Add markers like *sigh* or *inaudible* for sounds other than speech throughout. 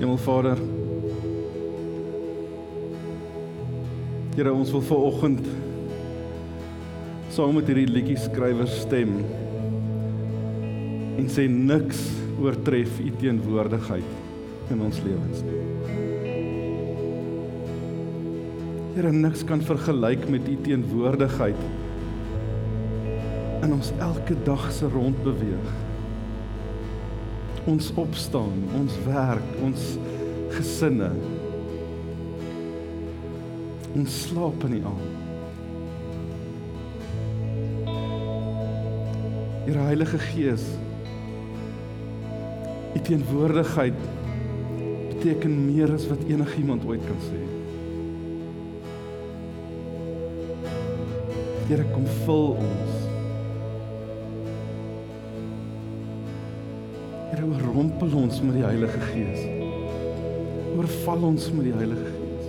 Hemelvader. Here, ons wil vanoggend saam met hierdie liedjie skrywer stem en sê niks oortref u teenwoordigheid in ons lewens nie. Here, niks kan vergelyk met u teenwoordigheid in ons elke dag se rondbeweeg ons opstaan, ons werk, ons gesinne. Ons slaap in die aand. Die Heilige Gees. U teenwoordigheid beteken meer as wat enigiemand ooit kan sê. Here kom vul ons. Oorrompel ons met die Heilige Gees. Oorval ons met die Heilige Gees.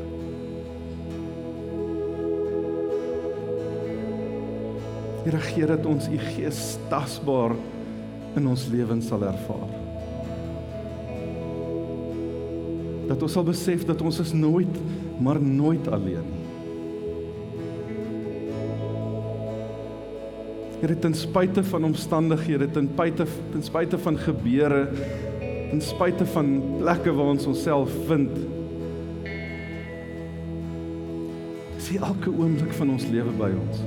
Here gee dat ons u Gees tasbaar in ons lewens sal ervaar. Dat ons sal besef dat ons is nooit maar nooit alleen nie. Here ten spyte van omstandighede, ten spyte ten spyte van gebeure, ten spyte van plekke waar ons onsself vind. Sien elke oomblik van ons lewe by ons.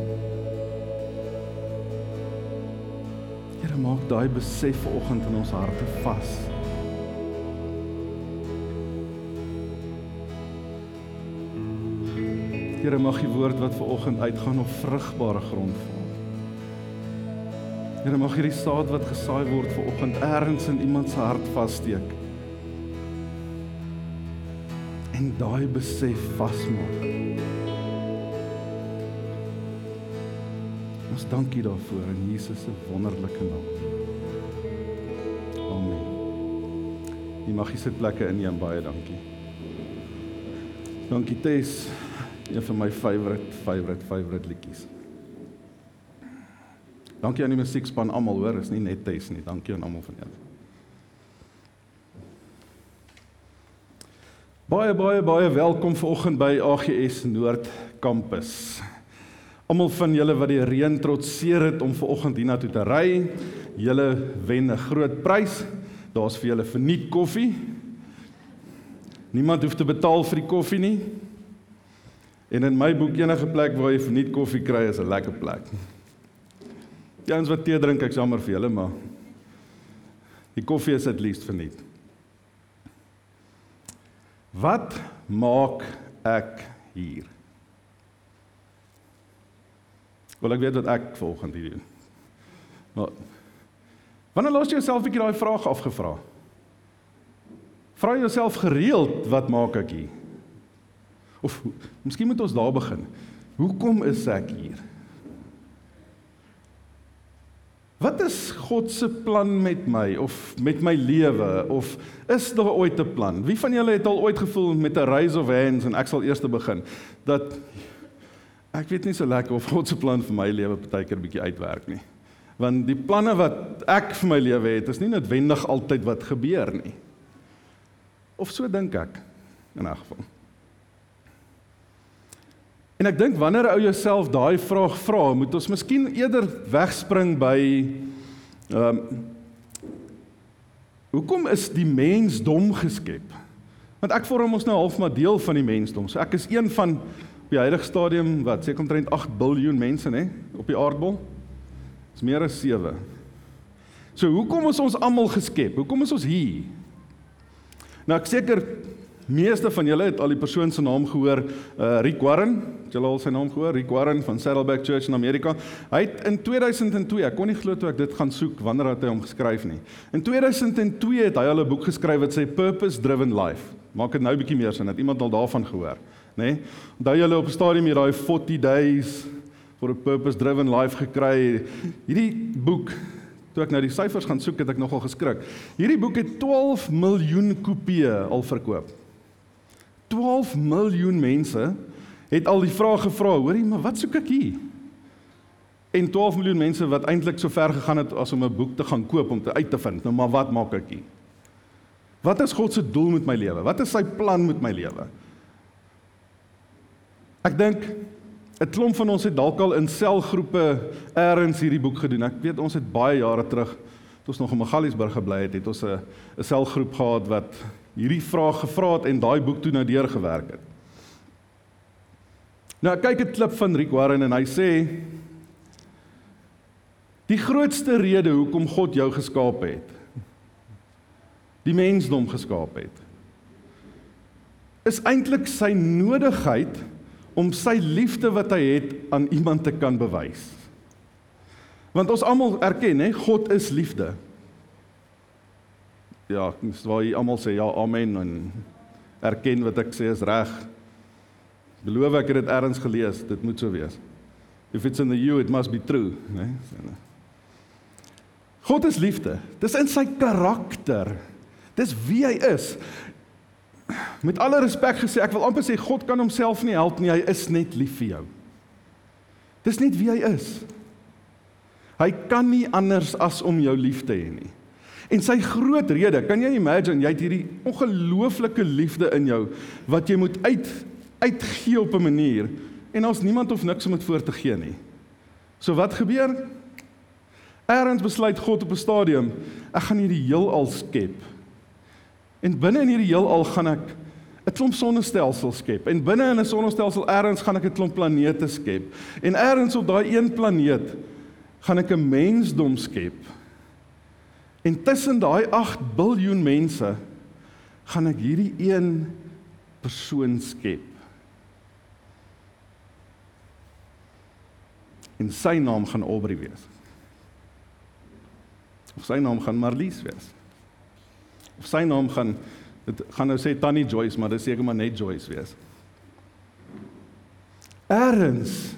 Here maak daai besef vanoggend in ons harte vas. Here mag die woord wat vanoggend uitgaan op vrugbare grond val. Here mag hierdie saad wat gesaai word ver oggend ergens in iemand se hart vassteek. En daai besef vasmaak. Ons dankie daarvoor in Jesus se wonderlike naam. Amen. Die magiese plekke in jou baie dankie. Dankie Tess, een van my favourite favourite favourite liedjies. Dankie aan die musiekspan almal hoor, is nie net Tess nie. Dankie aan almal van julle. Baie baie baie welkom vanoggend by AGS Noord Kampus. Almal van julle wat die reën trotseer het om vanoggend hiernatoe te ry, julle wen 'n groot prys. Daar's vir julle verniet koffie. Niemand hoef te betaal vir die koffie nie. En in my boek enige plek waar jy verniet koffie kry is 'n lekker plek. Die ouens wat tee drink, ek jammer vir julle, maar die koffie is at least verniet. Wat maak ek hier? Wel ek weet wat ek volgende doen. Maar wanneer laas jy jouself 'n bietjie daai vraag afgevra? Vra jouself gereeld wat maak ek hier? Of miskien moet ons daar begin. Hoekom is ek hier? Wat is God se plan met my of met my lewe of is daar ooit 'n plan? Wie van julle het al ooit gevoel met 'n raise of hands en ek sal eers begin dat ek weet nie so lekker of God se plan vir my lewe partykeer bietjie uitwerk nie. Want die planne wat ek vir my lewe het, is nie noodwendig altyd wat gebeur nie. Of so dink ek in 'n geval. En ek dink wanneer ou jouself daai vraag vra, moet ons miskien eerder wegspring by ehm um, Hoekom is die mens dom geskep? Want ek vorm ons nou half maar deel van die mensdom. So ek is een van op die huidige stadium wat seker omtrent 8 miljard mense nê op die aardbol. Dis meer as 7. So hoekom is ons almal geskep? Hoekom is ons hier? Nou ek seker Meeste van julle het al die persoon se naam gehoor, uh Rick Warren. Het julle al sy naam gehoor? Rick Warren van Saddleback Church in Amerika. Hy het in 2002, ek kon nie glo toe ek dit gaan soek wanneer het hy hom geskryf nie. In 2002 het hy al 'n boek geskryf wat sê Purpose Driven Life. Maak dit nou 'n bietjie meer sin, het iemand al daarvan gehoor, nê? Nee? Onthou julle op stadium hier daai 40 days for a purpose driven life gekry. Hierdie boek Toe ek nou die syfers gaan soek, het ek nogal geskrik. Hierdie boek het 12 miljoen kopieë al verkoop. 12 miljoen mense het al die vraag gevra, hoorie, maar wat soek ek hier? En 12 miljoen mense wat eintlik so ver gegaan het as om 'n boek te gaan koop om te uit te vind. Nou maar wat maak ek hier? Wat is God se doel met my lewe? Wat is sy plan met my lewe? Ek dink 'n klomp van ons het dalk al in selgroepe eers hierdie boek gedoen. Ek weet ons het baie jare terug toe ons nog in Magaliesburg gebly het, het ons 'n 'n selgroep gehad wat hierdie vraag gevra het en daai boek toe nou deurgewerk het. Nou kyk 'n klip van Rick Warren en hy sê die grootste rede hoekom God jou geskaap het die mensdom geskaap het is eintlik sy nodigheid om sy liefde wat hy het aan iemand te kan bewys. Want ons almal erken hè, God is liefde. Ja, dis waar jy almal sê ja, amen en erken wat ek sê is reg. Beloof ek het dit ergens gelees, dit moet so wees. If it's in the you, it must be true, né? God is liefde. Dis in sy karakter. Dis wie hy is. Met alle respek gesê, ek wil amper sê God kan homself nie help nie. Hy is net lief vir jou. Dis net wie hy is. Hy kan nie anders as om jou lief te hê nie. En sy groot rede, kan jy imagine, jy het hierdie ongelooflike liefde in jou wat jy moet uit uitgee op 'n manier en ons niemand of niks om dit voor te gee nie. So wat gebeur? Eerens besluit God op 'n stadium, ek gaan hierdie heelal skep. En binne in hierdie heelal gaan ek 'n klomp sonnestelsels skep. En binne in 'n sonnestelsel eers gaan ek 'n klomp planete skep. En eers op daai een planeet gaan ek 'n mensdom skep. En tussen daai 8 biljoen mense gaan ek hierdie een persoon skep. En sy naam gaan Aubrey wees. Of sy naam gaan Marlies wees. Of sy naam gaan dit gaan nou sê Tannie Joyce, maar dit seker maar net Joyce wees. Erns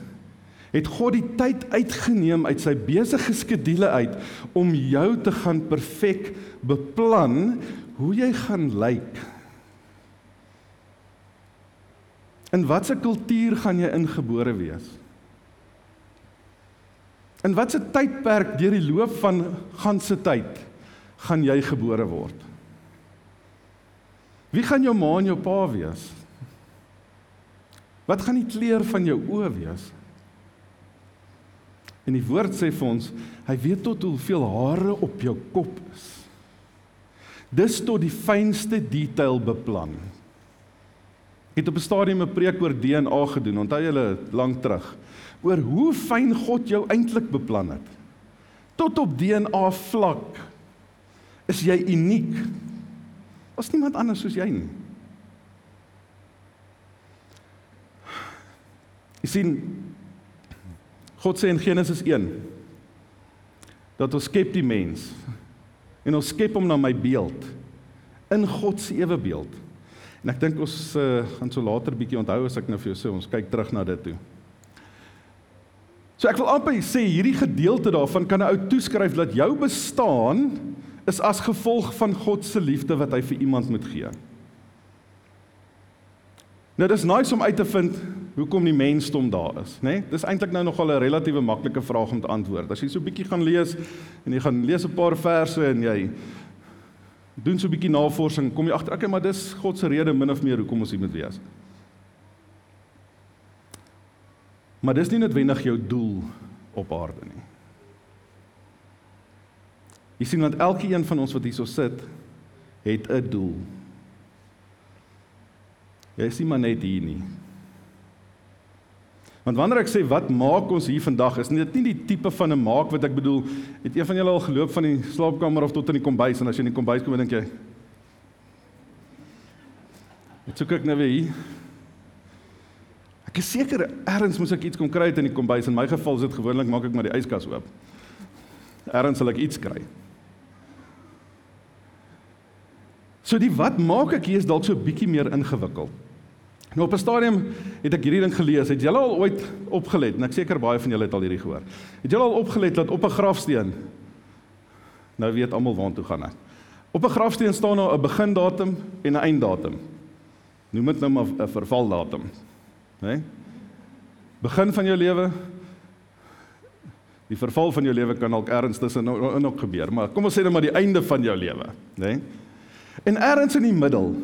het God die tyd uitgeneem uit sy besige skedule uit om jou te gaan perfek beplan hoe jy gaan lyk. In watter kultuur gaan jy ingebore wees? In watter tydperk deur die loop van ganse tyd gaan jy gebore word? Wie gaan jou ma en jou pa wees? Wat gaan die kleur van jou oë wees? En die woord sê vir ons, hy weet tot hoeveel hare op jou kop is. Dis tot die fynste detail beplan. Ek het op 'n stadium 'n preek oor DNA gedoen, onthou julle lank terug, oor hoe fyn God jou eintlik beplan het. Tot op DNA vlak is jy uniek. Daar's niemand anders soos jy nie. Jy sien God sê in Genesis 1 dat ons skep die mens en ons skep hom na my beeld in God se ewe beeld. En ek dink ons uh, gaan so later bietjie onthou as ek nou vir jou sê ons kyk terug na dit toe. So ek wil amper sê hierdie gedeelte daarvan kan 'n ou toeskryf dat jou bestaan is as gevolg van God se liefde wat hy vir iemand moet gee. Nou dis nice om uit te vind hoekom die mensdom daar is, né? Nee? Dis eintlik nou nogal 'n relatiewe maklike vraag om te antwoord. As jy so 'n bietjie gaan lees en jy gaan lees 'n paar verse en jy doen so 'n bietjie navorsing, kom jy agter, okay, maar dis God se rede min of meer hoekom ons hier moet wees. Maar dis nie noodwendig jou doel op aarde nie. Jy sien want elkeen van ons wat hierso sit, het 'n doel. Jy is nie maar net hier nie. Want wanneer ek sê wat maak ons hier vandag, is dit nie die tipe van 'n maak wat ek bedoel, het een van julle al geloop van die slaapkamer af tot in die kombuis en as jy in die kombuis kom, dink jy Dit soek ek nou weer hier. Ek is seker ergens moet ek iets kom kry uit in die kombuis. In my geval is dit gewoonlik maak ek maar die yskas oop. Ergens sal ek iets kry. So die wat maak ek hier is dalk so bietjie meer ingewikkeld. Nou op 'n stadium het ek hierdie ding gelees. Het julle al ooit opgelet? En ek seker baie van julle het al hierdie gehoor. Het julle al opgelet dat op 'n grafsteen Nou weet almal waartoe gaan ek. Op 'n grafsteen staan nou 'n begindatum en 'n einddatum. Noem dit nou maar 'n vervaldatum. Né? Nee? Begin van jou lewe Die verval van jou lewe kan dalk ergens tussen nou nog gebeur, maar kom ons sê net maar die einde van jou lewe, né? Nee? En ergens in die middel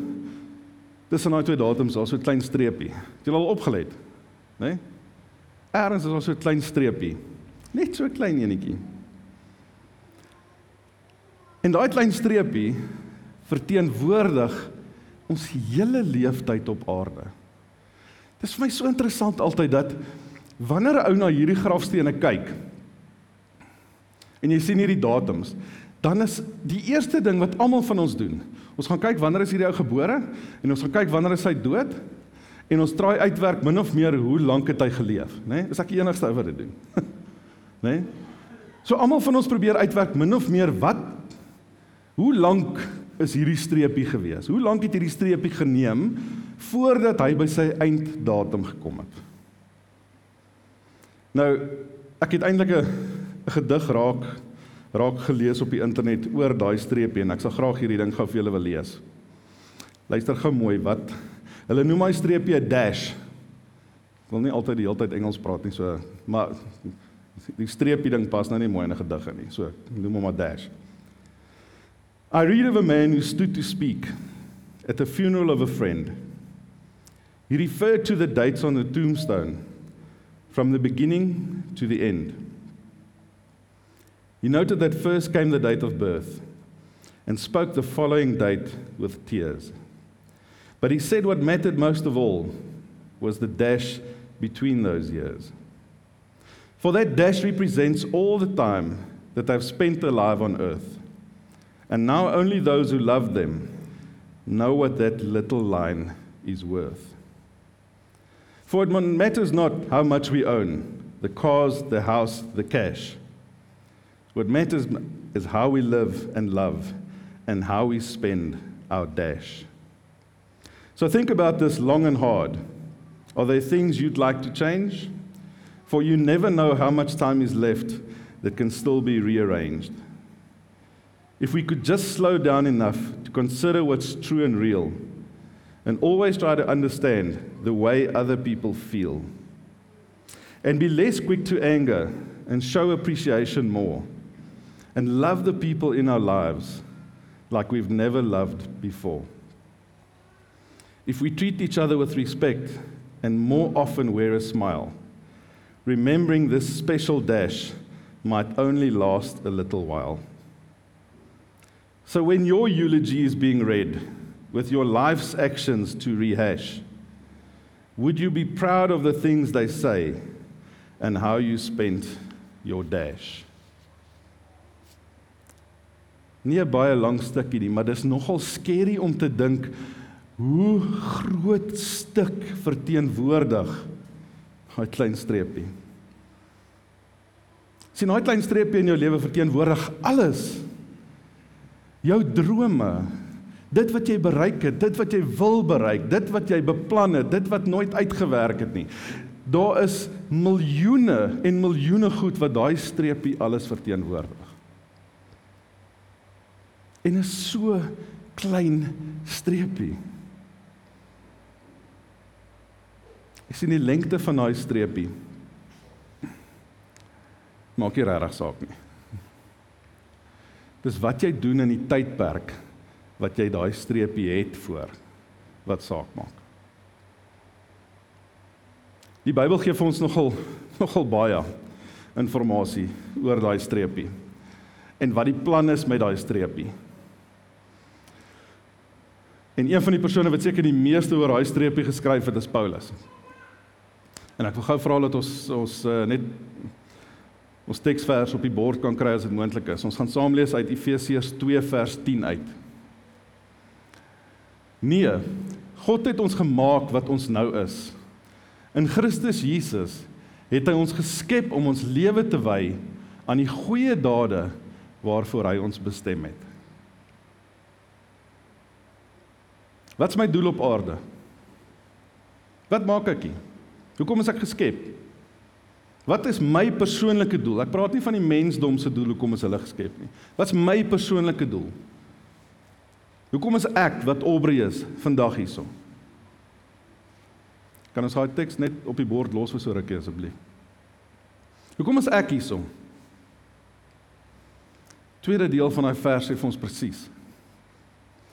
tussen daai twee datums daar so 'n klein streepie. Het jy al opgelet? Né? Nee? Ergens is daar so 'n klein streepie. Net so 'n klein enetjie. En daai klein streepie verteenwoordig ons hele leeftyd op aarde. Dit is vir my so interessant altyd dat wanneer 'n ou na hierdie grafstene kyk en jy sien hierdie datums, dan is die eerste ding wat almal van ons doen, ons gaan kyk wanneer is hierdie ou gebore en ons gaan kyk wanneer is hy dood en ons traai uitwerk min of meer hoe lank het hy geleef, né? Nee? Is ek die enigste ou wat dit doen? *laughs* né? Nee? So almal van ons probeer uitwerk min of meer wat hoe lank is hierdie streepie gewees? Hoe lank het hierdie streepie geneem voordat hy by sy einddatum gekom het? Nou, ek het eintlik 'n gedig raak raak gelees op die internet oor daai streepie en ek sal graag hierdie ding gou vir julle wil lees. Luister gou mooi wat hulle noem daai streepie 'n dash. Ek wil nie altyd die hele tyd Engels praat nie, so maar die streepie ding pas nou nie mooi in 'n gedig nie. So, noem hom maar dash. I read of a man who stood to speak at the funeral of a friend. He referred to the dates on the tombstone from the beginning to the end. He noted that first came the date of birth and spoke the following date with tears. But he said what mattered most of all was the dash between those years. For that dash represents all the time that they've spent alive on earth. And now only those who love them know what that little line is worth. For it matters not how much we own the cars, the house, the cash. What matters is how we live and love and how we spend our dash. So think about this long and hard. Are there things you'd like to change? For you never know how much time is left that can still be rearranged. If we could just slow down enough to consider what's true and real, and always try to understand the way other people feel, and be less quick to anger and show appreciation more and love the people in our lives like we've never loved before. If we treat each other with respect and more often wear a smile, remembering this special dash might only last a little while. So when your eulogy is being read, with your life's actions to rehash, would you be proud of the things they say and how you spent your dash? Nie 'n baie lang stukkie nie, maar dis nogal skerry om te dink hoe groot stuk verteenwoordig daai klein streepie. sien daai klein streepie in jou lewe verteenwoordig alles. Jou drome, dit wat jy bereik het, dit wat jy wil bereik, dit wat jy beplan het, dit wat nooit uitgewerk het nie. Daar is miljoene en miljoene goed wat daai streepie alles verteenwoordig. En is so klein streepie. Ek sien die lengte van daai streepie. Maak nie regtig saak nie. Dis wat jy doen in die tydperk wat jy daai streepie het voor wat saak maak. Die Bybel gee vir ons nogal nogal baie inligting oor daai streepie en wat die plan is met daai streepie. En een van die persone wat seker die meeste oor daai streepie geskryf het, is Paulus. En ek wil gou vra dat ons ons uh, net ons teksvers op die bord kan kry as dit moontlik is. Ons gaan saam lees uit Efesiërs 2 vers 10 uit. Nee, God het ons gemaak wat ons nou is. In Christus Jesus het hy ons geskep om ons lewe te wy aan die goeie dade waarvoor hy ons bestem het. Wat is my doel op aarde? Wat maak ek hier? Hoekom is ek geskep? Wat is my persoonlike doel? Ek praat nie van die mensdom se doel hoekom is hulle geskep nie. Wat is my persoonlike doel? Hoekom is ek wat Aubrey is vandag hierso? Kan ons daai teks net op die bord los vir so rukkie asseblief? Hoekom is ek hierso? Tweede deel van daai vers sê vir ons presies.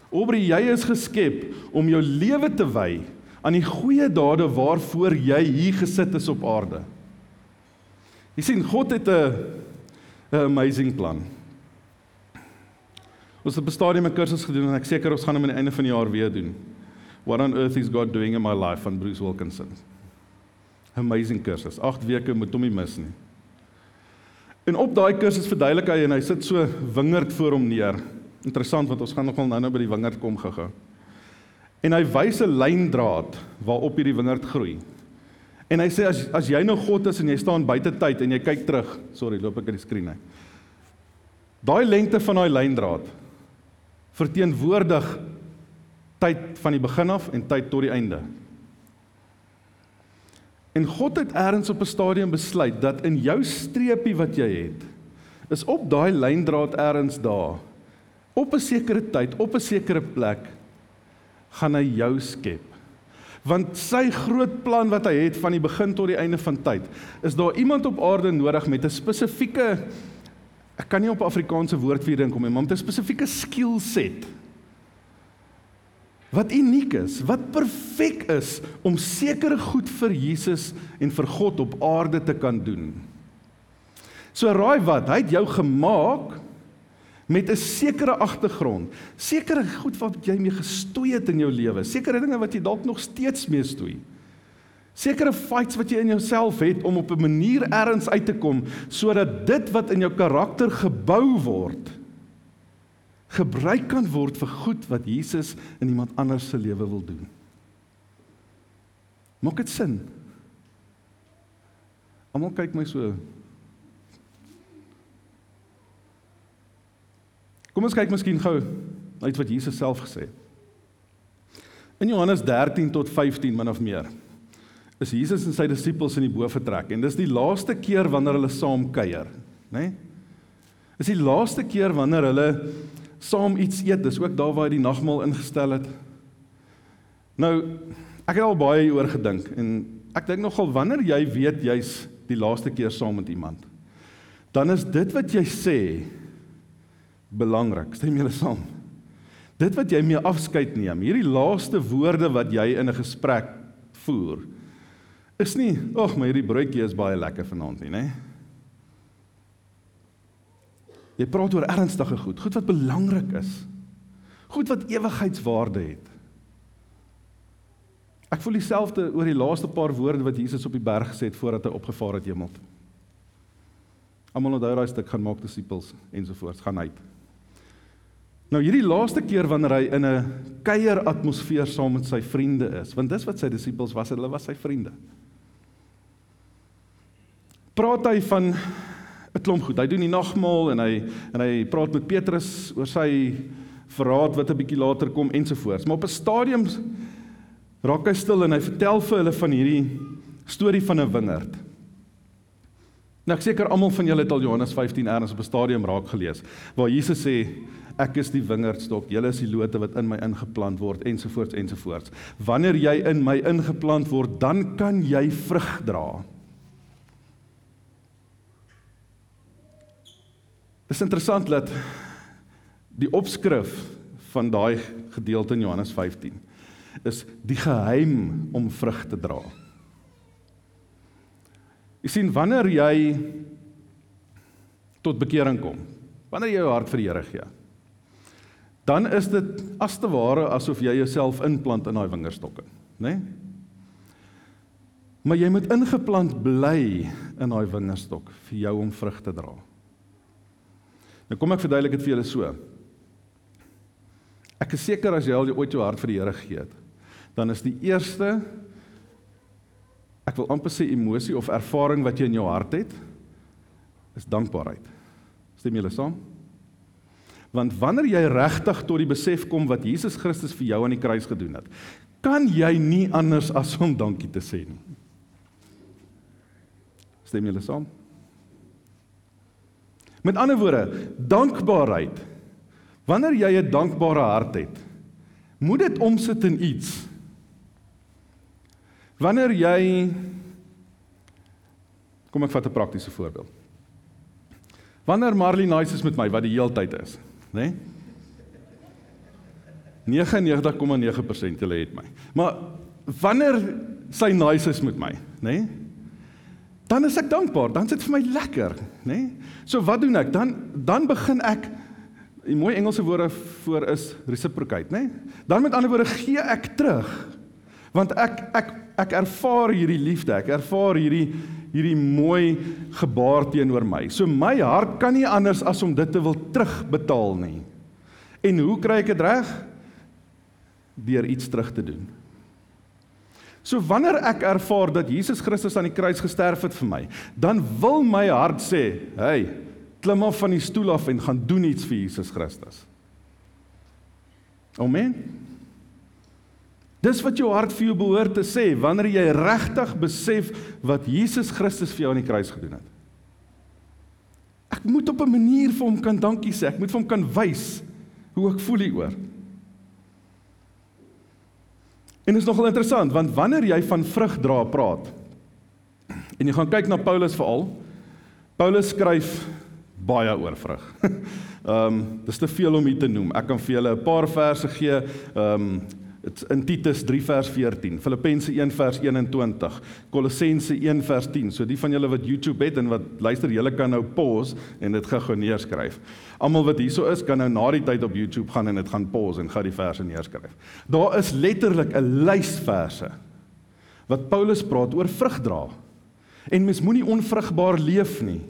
Aubrey, jy is geskep om jou lewe te wy aan die goeie dade waarvoor jy hier gesit is op aarde. Jy sien, God het 'n amazing plan. Ons het 'n stadium 'n kursus gedoen en ek seker ons gaan hom aan die einde van die jaar weer doen. What on earth is God doing in my life van Bruce Wilkinson. Amazing kursus. 8 weke moet hom nie mis nie. En op daai kursus verduidelik hy en hy sit so wingerd voor hom neer. Interessant want ons gaan nogal nou-nou by die wingerd kom gaga. En hy wys 'n lyndraad waarop hierdie wingerd groei. En hy sê as as jy nou God is en jy staan buite tyd en jy kyk terug, sorry, loop ek uit die skerm uit. Daai lengte van daai lyndraad verteenwoordig tyd van die begin af en tyd tot die einde. En God het eers op 'n stadium besluit dat in jou streepie wat jy het, is op daai lyndraad eers daar. Op 'n sekere tyd, op 'n sekere plek gaan hy jou skep. Want sy groot plan wat hy het van die begin tot die einde van tyd, is daar iemand op aarde nodig met 'n spesifieke ek kan nie op Afrikaanse woord vir dink om nie, maar met 'n spesifieke skill set wat uniek is, wat perfek is om sekere goed vir Jesus en vir God op aarde te kan doen. So raai wat, hy het jou gemaak met 'n sekere agtergrond, sekere goed wat jy mee gestoei het in jou lewe, sekere dinge wat jy dalk nog steeds mee stoei. Sekere fights wat jy in jouself het om op 'n manier ergens uit te kom sodat dit wat in jou karakter gebou word gebruik kan word vir goed wat Jesus in iemand anders se lewe wil doen. Maak dit sin? Almal kyk my so. Kom ons kyk miskien gou uit wat Jesus self gesê het. In Johannes 13 tot 15 min of meer is Jesus en sy disippels in die boefretrek en dis die laaste keer wanneer hulle saam kuier, né? Nee? Is die laaste keer wanneer hulle saam iets eet. Dis ook daar waar hy die nagmaal ingestel het. Nou, ek het al baie hieroor gedink en ek dink nogal wanneer jy weet jy's die laaste keer saam met iemand, dan is dit wat jy sê belangrik. Stem julle saam? Dit wat jy mee afskeid neem, hierdie laaste woorde wat jy in 'n gesprek voer, is nie, "Ag, maar hierdie broodjie is baie lekker vanaand nie," nê? Jy praat oor ernstige goed, goed wat belangrik is. Goed wat ewigheidswaarde het. Ek voel dieselfde oor die laaste paar woorde wat Jesus op die berg gesê het voordat hy opgevaar het hemel toe. Almal onthou daai stuk gaan maak disippels ensovoorts gaan uit. Nou hierdie laaste keer wanneer hy in 'n kuier atmosfeer saam met sy vriende is, want dis wat sy disippels was, hulle was sy vriende. Praat hy van 'n klomp goed. Hy doen die nagmaal en hy en hy praat met Petrus oor sy verraad wat 'n bietjie later kom ensovoorts. Maar op 'n stadium raak hy stil en hy vertel vir hulle van hierdie storie van 'n wingerd. Nou ek seker almal van julle het al Johannes 15 erns op 'n stadium raak gelees waar Jesus sê ek is die wingerdstok, julle is die lote wat in my ingeplant word ensovoorts ensovoorts. Wanneer jy in my ingeplant word, dan kan jy vrug dra. Dis interessant dat die opskrif van daai gedeelte in Johannes 15 is die geheim om vrug te dra. Jy sien wanneer jy tot bekering kom, wanneer jy jou hart vir die Here gee, dan is dit as te ware asof jy jouself inplant in daai wingerstokke, né? Nee? Maar jy moet ingeplant bly in daai wingerstok vir jou om vrug te dra. Nou kom ek verduidelik dit vir julle so. Ek is seker as jy al ooit jou hart vir die Here gegee het, dan is die eerste ek wil amper sê emosie of ervaring wat jy in jou hart het, is dankbaarheid. Stem julle saam? Want wanneer jy regtig tot die besef kom wat Jesus Christus vir jou aan die kruis gedoen het, kan jy nie anders as om dankie te sê nie. Stem julle saam? Met ander woorde, dankbaarheid. Wanneer jy 'n dankbare hart het, moet dit omsit in iets. Wanneer jy Kom ek vat 'n praktiese voorbeeld. Wanneer Marley nice is met my wat die heeltyd is, né? Nee? 99,9% julle het my. Maar wanneer sy nice is met my, nê? Nee, dan is ek dankbaar, dan is dit vir my lekker, nê? Nee? So wat doen ek? Dan dan begin ek die mooi Engelse woorde voor is reciprocate, nê? Nee? Dan met ander woorde gee ek terug. Want ek ek ek ervaar hierdie liefde, ek ervaar hierdie hierdie mooi gebaar teenoor my. So my hart kan nie anders as om dit te wil terugbetaal nie. En hoe kry ek dit reg? Deur iets terug te doen. So wanneer ek ervaar dat Jesus Christus aan die kruis gesterf het vir my, dan wil my hart sê, "Hey, klim af van die stoel af en gaan doen iets vir Jesus Christus." Amen. Dis wat jou hart vir jou behoort te sê wanneer jy regtig besef wat Jesus Christus vir jou aan die kruis gedoen het. Ek moet op 'n manier vir hom kan dankie sê. Ek moet vir hom kan wys hoe ek voel hieroor. En dit is nogal interessant want wanneer jy van vrug dra praat en jy gaan kyk na Paulus veral Paulus skryf baie oor vrug. *laughs* Ehm um, dis te veel om hier te noem. Ek kan vir julle 'n paar verse gee. Ehm um, Dit's in Titus 3 vers 14, Filippense 1 vers 21, Kolossense 1 vers 10. So die van julle wat YouTube het en wat luister, julle kan nou pause en dit gou neerskryf. Almal wat hierso is, kan nou na die tyd op YouTube gaan en dit gaan pause en gaan die verse neerskryf. Daar is letterlik 'n lys verse wat Paulus praat oor vrug dra. En mens moenie onvrugbaar leef nie.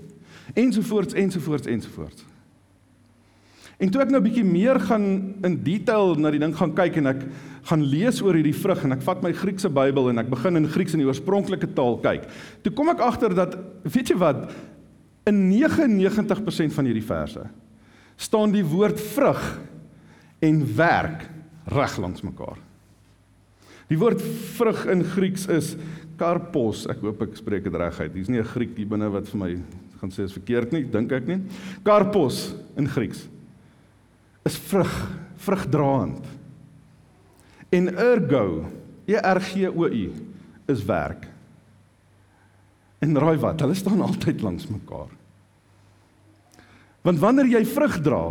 Ensovoorts ensovoorts ensovoorts. En toe ek nou 'n bietjie meer gaan in detail na die ding gaan kyk en ek gaan lees oor hierdie vrug en ek vat my Griekse Bybel en ek begin in Grieks in die oorspronklike taal kyk. Toe kom ek agter dat weet jy wat in 99% van hierdie verse staan die woord vrug en werk reg langs mekaar. Die woord vrug in Grieks is karpos. Ek hoop ek spreek dit reg uit. Hier's nie 'n Griek hier binne wat vir my gaan sê is verkeerd nie, dink ek nie. Karpos in Grieks is vrug, vrugdraend. En ergo, E R G O U is werk. En raai wat, hulle staan altyd langs mekaar. Want wanneer jy vrug dra,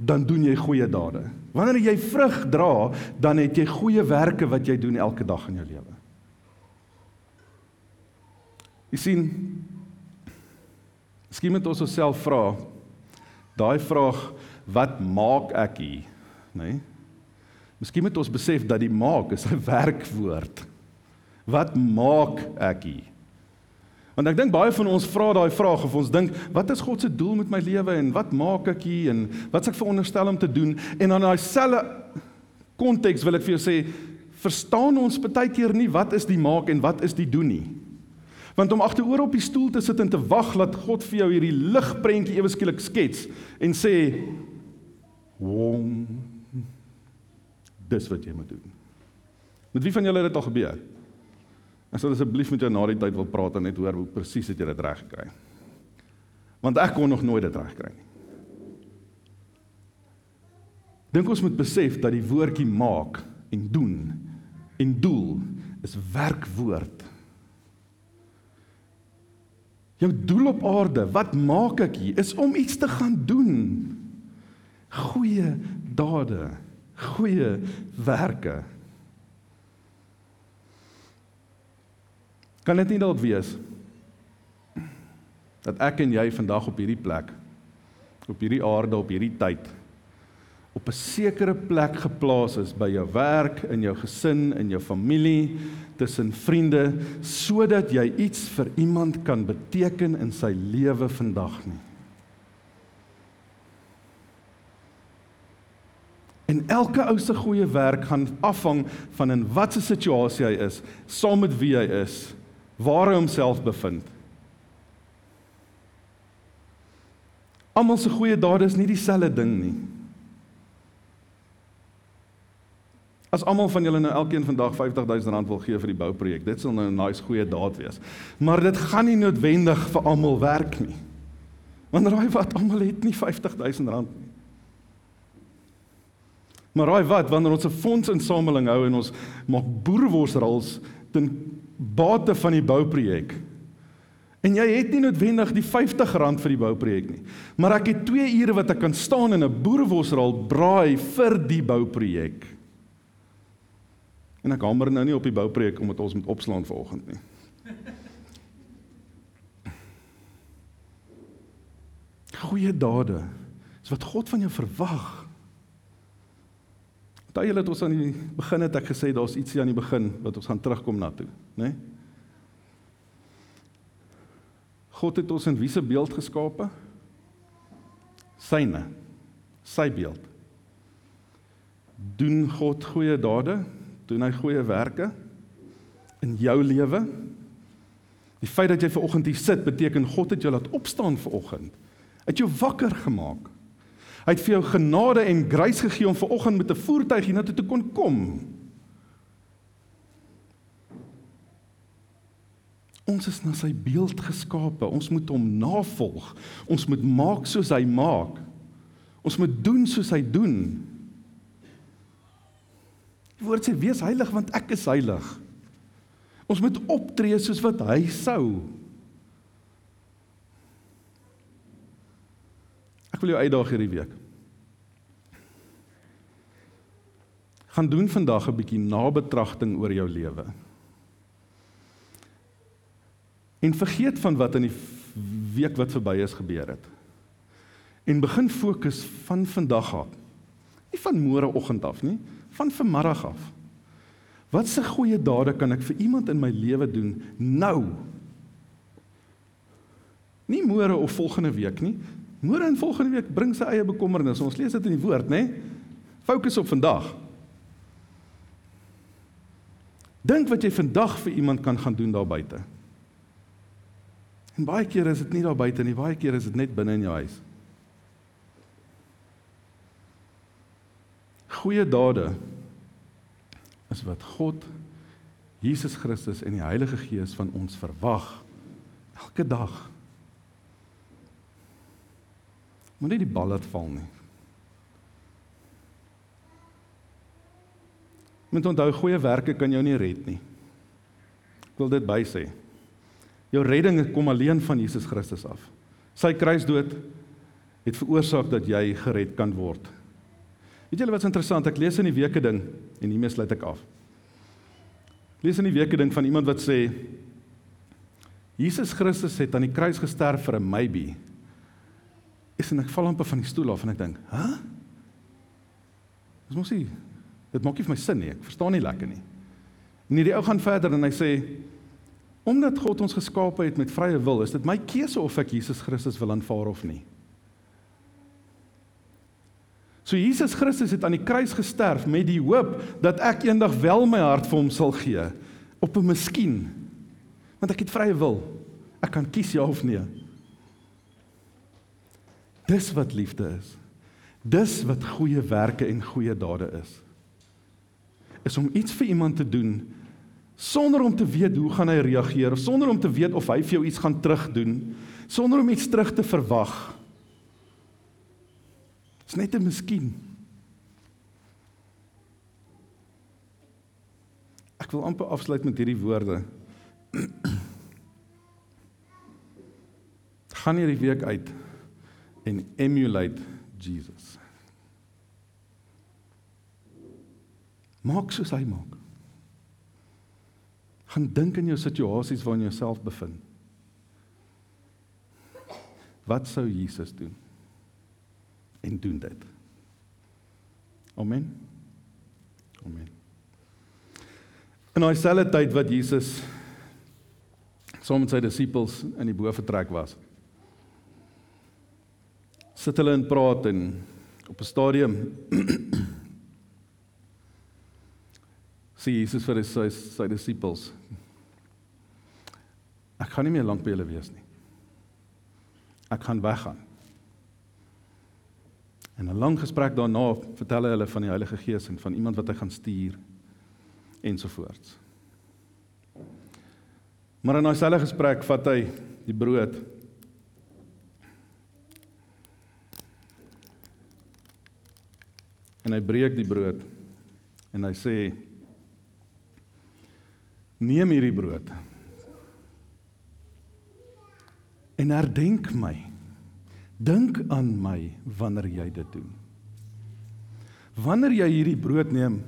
dan doen jy goeie dade. Wanneer jy vrug dra, dan het jy goeie werke wat jy doen elke dag in jou lewe. Jy sien, Miskien moet ons osself vra daai vraag wat maak ek hier, nê? Nee? Miskien moet ons besef dat die maak is 'n *laughs* werkwoord. Wat maak ek hier? Want ek dink baie van ons vra daai vraag of ons dink, wat is God se doel met my lewe en wat maak ek hier en wat s'ek veronderstel om te doen? En dan daai selfe konteks wil ek vir jou sê, verstaan ons baie keer nie wat is die maak en wat is die doen nie. Want om agteroor op die stoel te sit en te wag dat God vir jou hierdie ligprentjie ewe skielik skets en sê Wom. Dis wat jy moet doen. Met wie van julle het dit al gebeur? Ek sal asseblief met jou na die tyd wil praat en net hoor hoe presies het jy dit reg gekry. Want ek kon nog nooit dit reg kry nie. Dink ons moet besef dat die woordjie maak en doen en doel is werkwoord. Jou doel op aarde, wat maak ek hier? Is om iets te gaan doen goeie dade, goeie werke. Kan dit nie dalk wees dat ek en jy vandag op hierdie plek op hierdie aarde op hierdie tyd op 'n sekere plek geplaas is by jou werk, in jou gesin, in jou familie, tussen vriende, sodat jy iets vir iemand kan beteken in sy lewe vandag nie. En elke ou se goeie werk gaan afhang van in watter situasie hy is, saam met wie hy is, waar hy homself bevind. Almal se goeie dade is nie dieselfde ding nie. As almal van julle nou elkeen vandag R50000 wil gee vir die bouprojek, dit sal nou 'n nice goeie daad wees. Maar dit gaan nie noodwendig vir almal werk nie. Want raai wat, almal het nie R50000 nie. Maar raai wat, wanneer ons 'n fondsinsameling hou en ons maak boerworsrals ten bate van die bouprojek En jy het nie noodwendig die R50 vir die bouprojek nie. Maar ek het 2 ure wat ek kan staan en 'n boerewosraal braai vir die bouprojek. En ek hamer nou nie op die bouprojek omdat ons moet opslaan vanoggend nie. Goeie dade is wat God van jou verwag. Daai het ons aan die begin het ek gesê daar's ietsie aan die begin wat ons gaan terugkom na toe, né? Nee? God het ons in wie se beeld geskape? Syne. Sy beeld. Doen God goeie dade? Doen hy goeie werke in jou lewe? Die feit dat jy ver oggend hier sit beteken God het jou laat opstaan ver oggend. Het jou wakker gemaak. Hy het vir jou genade en grace gegee om ver oggend met 'n voertuig hiernatoe te kon kom. Ons is na sy beeld geskape. Ons moet hom navolg. Ons moet maak soos hy maak. Ons moet doen soos hy doen. Die woord sê wees heilig want ek is heilig. Ons moet optree soos wat hy sou. Ek wil jou uitdaag hierdie week. Gaan doen vandag 'n bietjie nabetragting oor jou lewe. En vergeet van wat in die week wat verby is gebeur het. En begin fokus van vandag af. Nie van môreoggend af nie, van vanmiddag af. Wat se goeie dade kan ek vir iemand in my lewe doen nou? Nie môre of volgende week nie. Môre en volgende week bring sy eie bekommernisse. Ons lees dit in die woord, nê? Fokus op vandag. Dink wat jy vandag vir iemand kan gaan doen daar buite. En baie keer is dit nie daar buite nie, baie keer is dit net binne in jou huis. Goeie dade is wat God Jesus Christus en die Heilige Gees van ons verwag elke dag. Moenie die bal laat val nie. Moet onthou goeie werke kan jou nie red nie. Ek wil dit bysê. Jou redding kom alleen van Jesus Christus af. Sy kruisdood het veroorsaak dat jy gered kan word. Weet julle wat's interessant? Ek lees in die weke ding en hiermee sluit ek af. Lees in die weke ding van iemand wat sê Jesus Christus het aan die kruis gesterf vir 'n maybe. Is en ek val amper van die stoel af en ek dink, "Hæ? Huh? Dis mos nie. Dit maak nie vir my sin nie. Ek verstaan nie lekker nie." En hierdie ou gaan verder en hy sê Omdat God ons geskape het met vrye wil, is dit my keuse of ek Jesus Christus wil aanvaar of nie. So Jesus Christus het aan die kruis gesterf met die hoop dat ek eendag wel my hart vir hom sal gee op 'n miskien. Want ek het vrye wil. Ek kan kies ja of nee. Dis wat liefde is. Dis wat goeie werke en goeie dade is. Is om iets vir iemand te doen sonder om te weet hoe gaan hy reageer, sonder om te weet of hy vir jou iets gaan terugdoen, sonder om iets terug te verwag. Dis net 'n miskien. Ek wil amper afsluit met hierdie woorde. *clears throat* gaan hierdie week uit en emulate Jesus. Maak soos hy maak gaan dink in jou situasies waarin jy jouself bevind. Wat sou Jesus doen? En doen dit. Amen. Amen. In daai selfde tyd wat Jesus saam met sy disippels in die boefretrek was, sit hulle en praat en op 'n stadium sê Jesus vir sy sy disippels Ek gaan nie meer lank by julle wees nie. Ek gaan weggaan. En 'n lang gesprek daarna vertel hy hulle van die Heilige Gees en van iemand wat hy gaan stuur ensovoorts. Maar in daai selfde gesprek vat hy die brood en hy breek die brood en hy sê Neem hierdie brood. En herdenk my. Dink aan my wanneer jy dit doen. Wanneer jy hierdie brood neem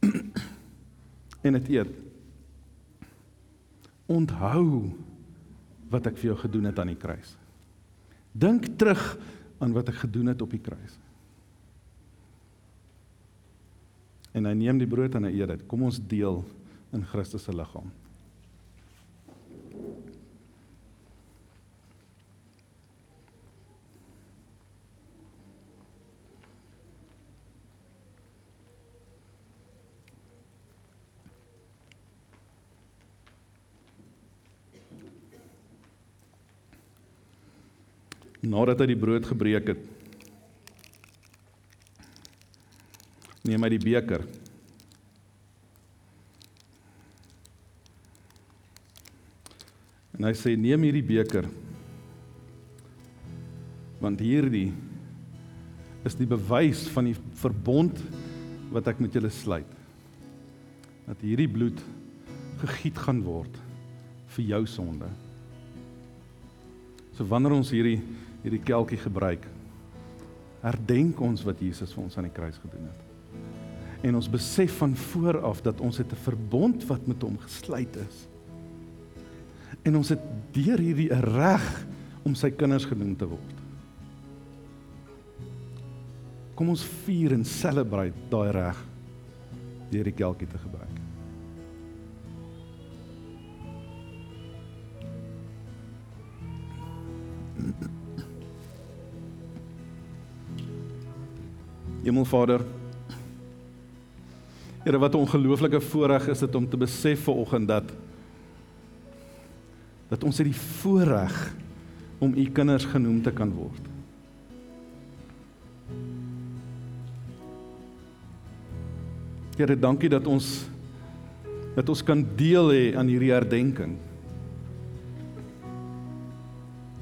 *clears throat* en dit eet, onthou wat ek vir jou gedoen het aan die kruis. Dink terug aan wat ek gedoen het op die kruis. En hy neem die brood en hy eet dit. Kom ons deel in Christus se liggaam. Nadat hy die brood gebreek het, neem hy die beker. En hy sê neem hierdie beker. Want hierdie is die bewys van die verbond wat ek met julle sluit. Dat hierdie bloed gegiet gaan word vir jou sonde. So wanneer ons hierdie hierdie kelkie gebruik, herdenk ons wat Jesus vir ons aan die kruis gedoen het. En ons besef van vooraf dat ons het 'n verbond wat met hom gesluit is. En ons het deur hierdie 'n reg om sy kinders genoem te word. Kom ons vier en celebrate daai reg deur die kelkie te gebruik. Hemelvader. Here wat 'n ongelooflike voorreg is dit om te besef ver oggend dat dat ons het die voorreg om u kinders genoem te kan word. Here, dankie dat ons dat ons kan deel hê aan hierdie herdenking.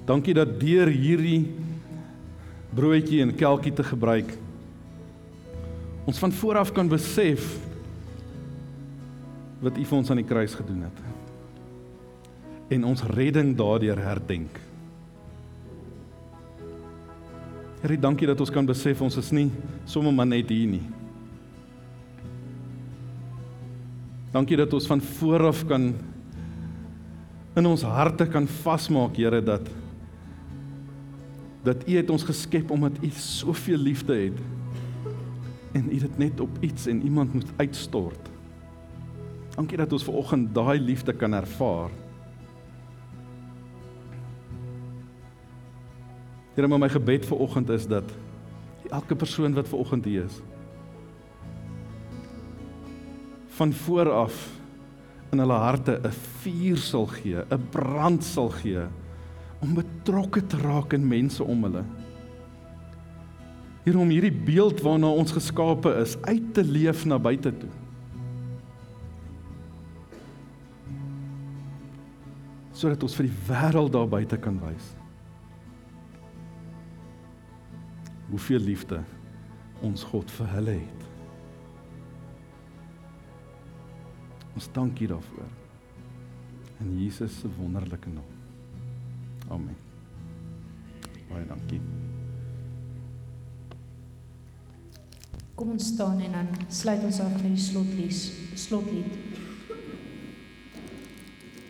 Dankie dat deur hierdie broodjie en kelkie te gebruik ons van vooraf kan besef wat U vir ons aan die kruis gedoen het. En ons redding daardeur herdenk. Here, dankie dat ons kan besef ons is nie sommer maar net hier nie. Dankie dat ons van vooraf kan in ons harte kan vasmaak, Here, dat dat U het ons geskep omdat U soveel liefde het en u dit net op iets en iemand moet uitstort. Dankie dat ons ver oggend daai liefde kan ervaar. Here, maar my gebed vir oggend is dat elke persoon wat ver oggend hier is van voor af in hulle harte 'n vuur sal gee, 'n brand sal gee om betrokke te raak in mense om hulle. Here om hierdie beeld waarna ons geskape is uit te leef na buite toe. Sodat ons vir die wêreld daar buite kan wys. Hoeveel liefde ons God vir hulle het. Ons dankie daarvoor. In Jesus se wonderlike naam. Amen. Baie dankie. Kom ons staan en dan sluit ons af met die slotlied. Slotlied.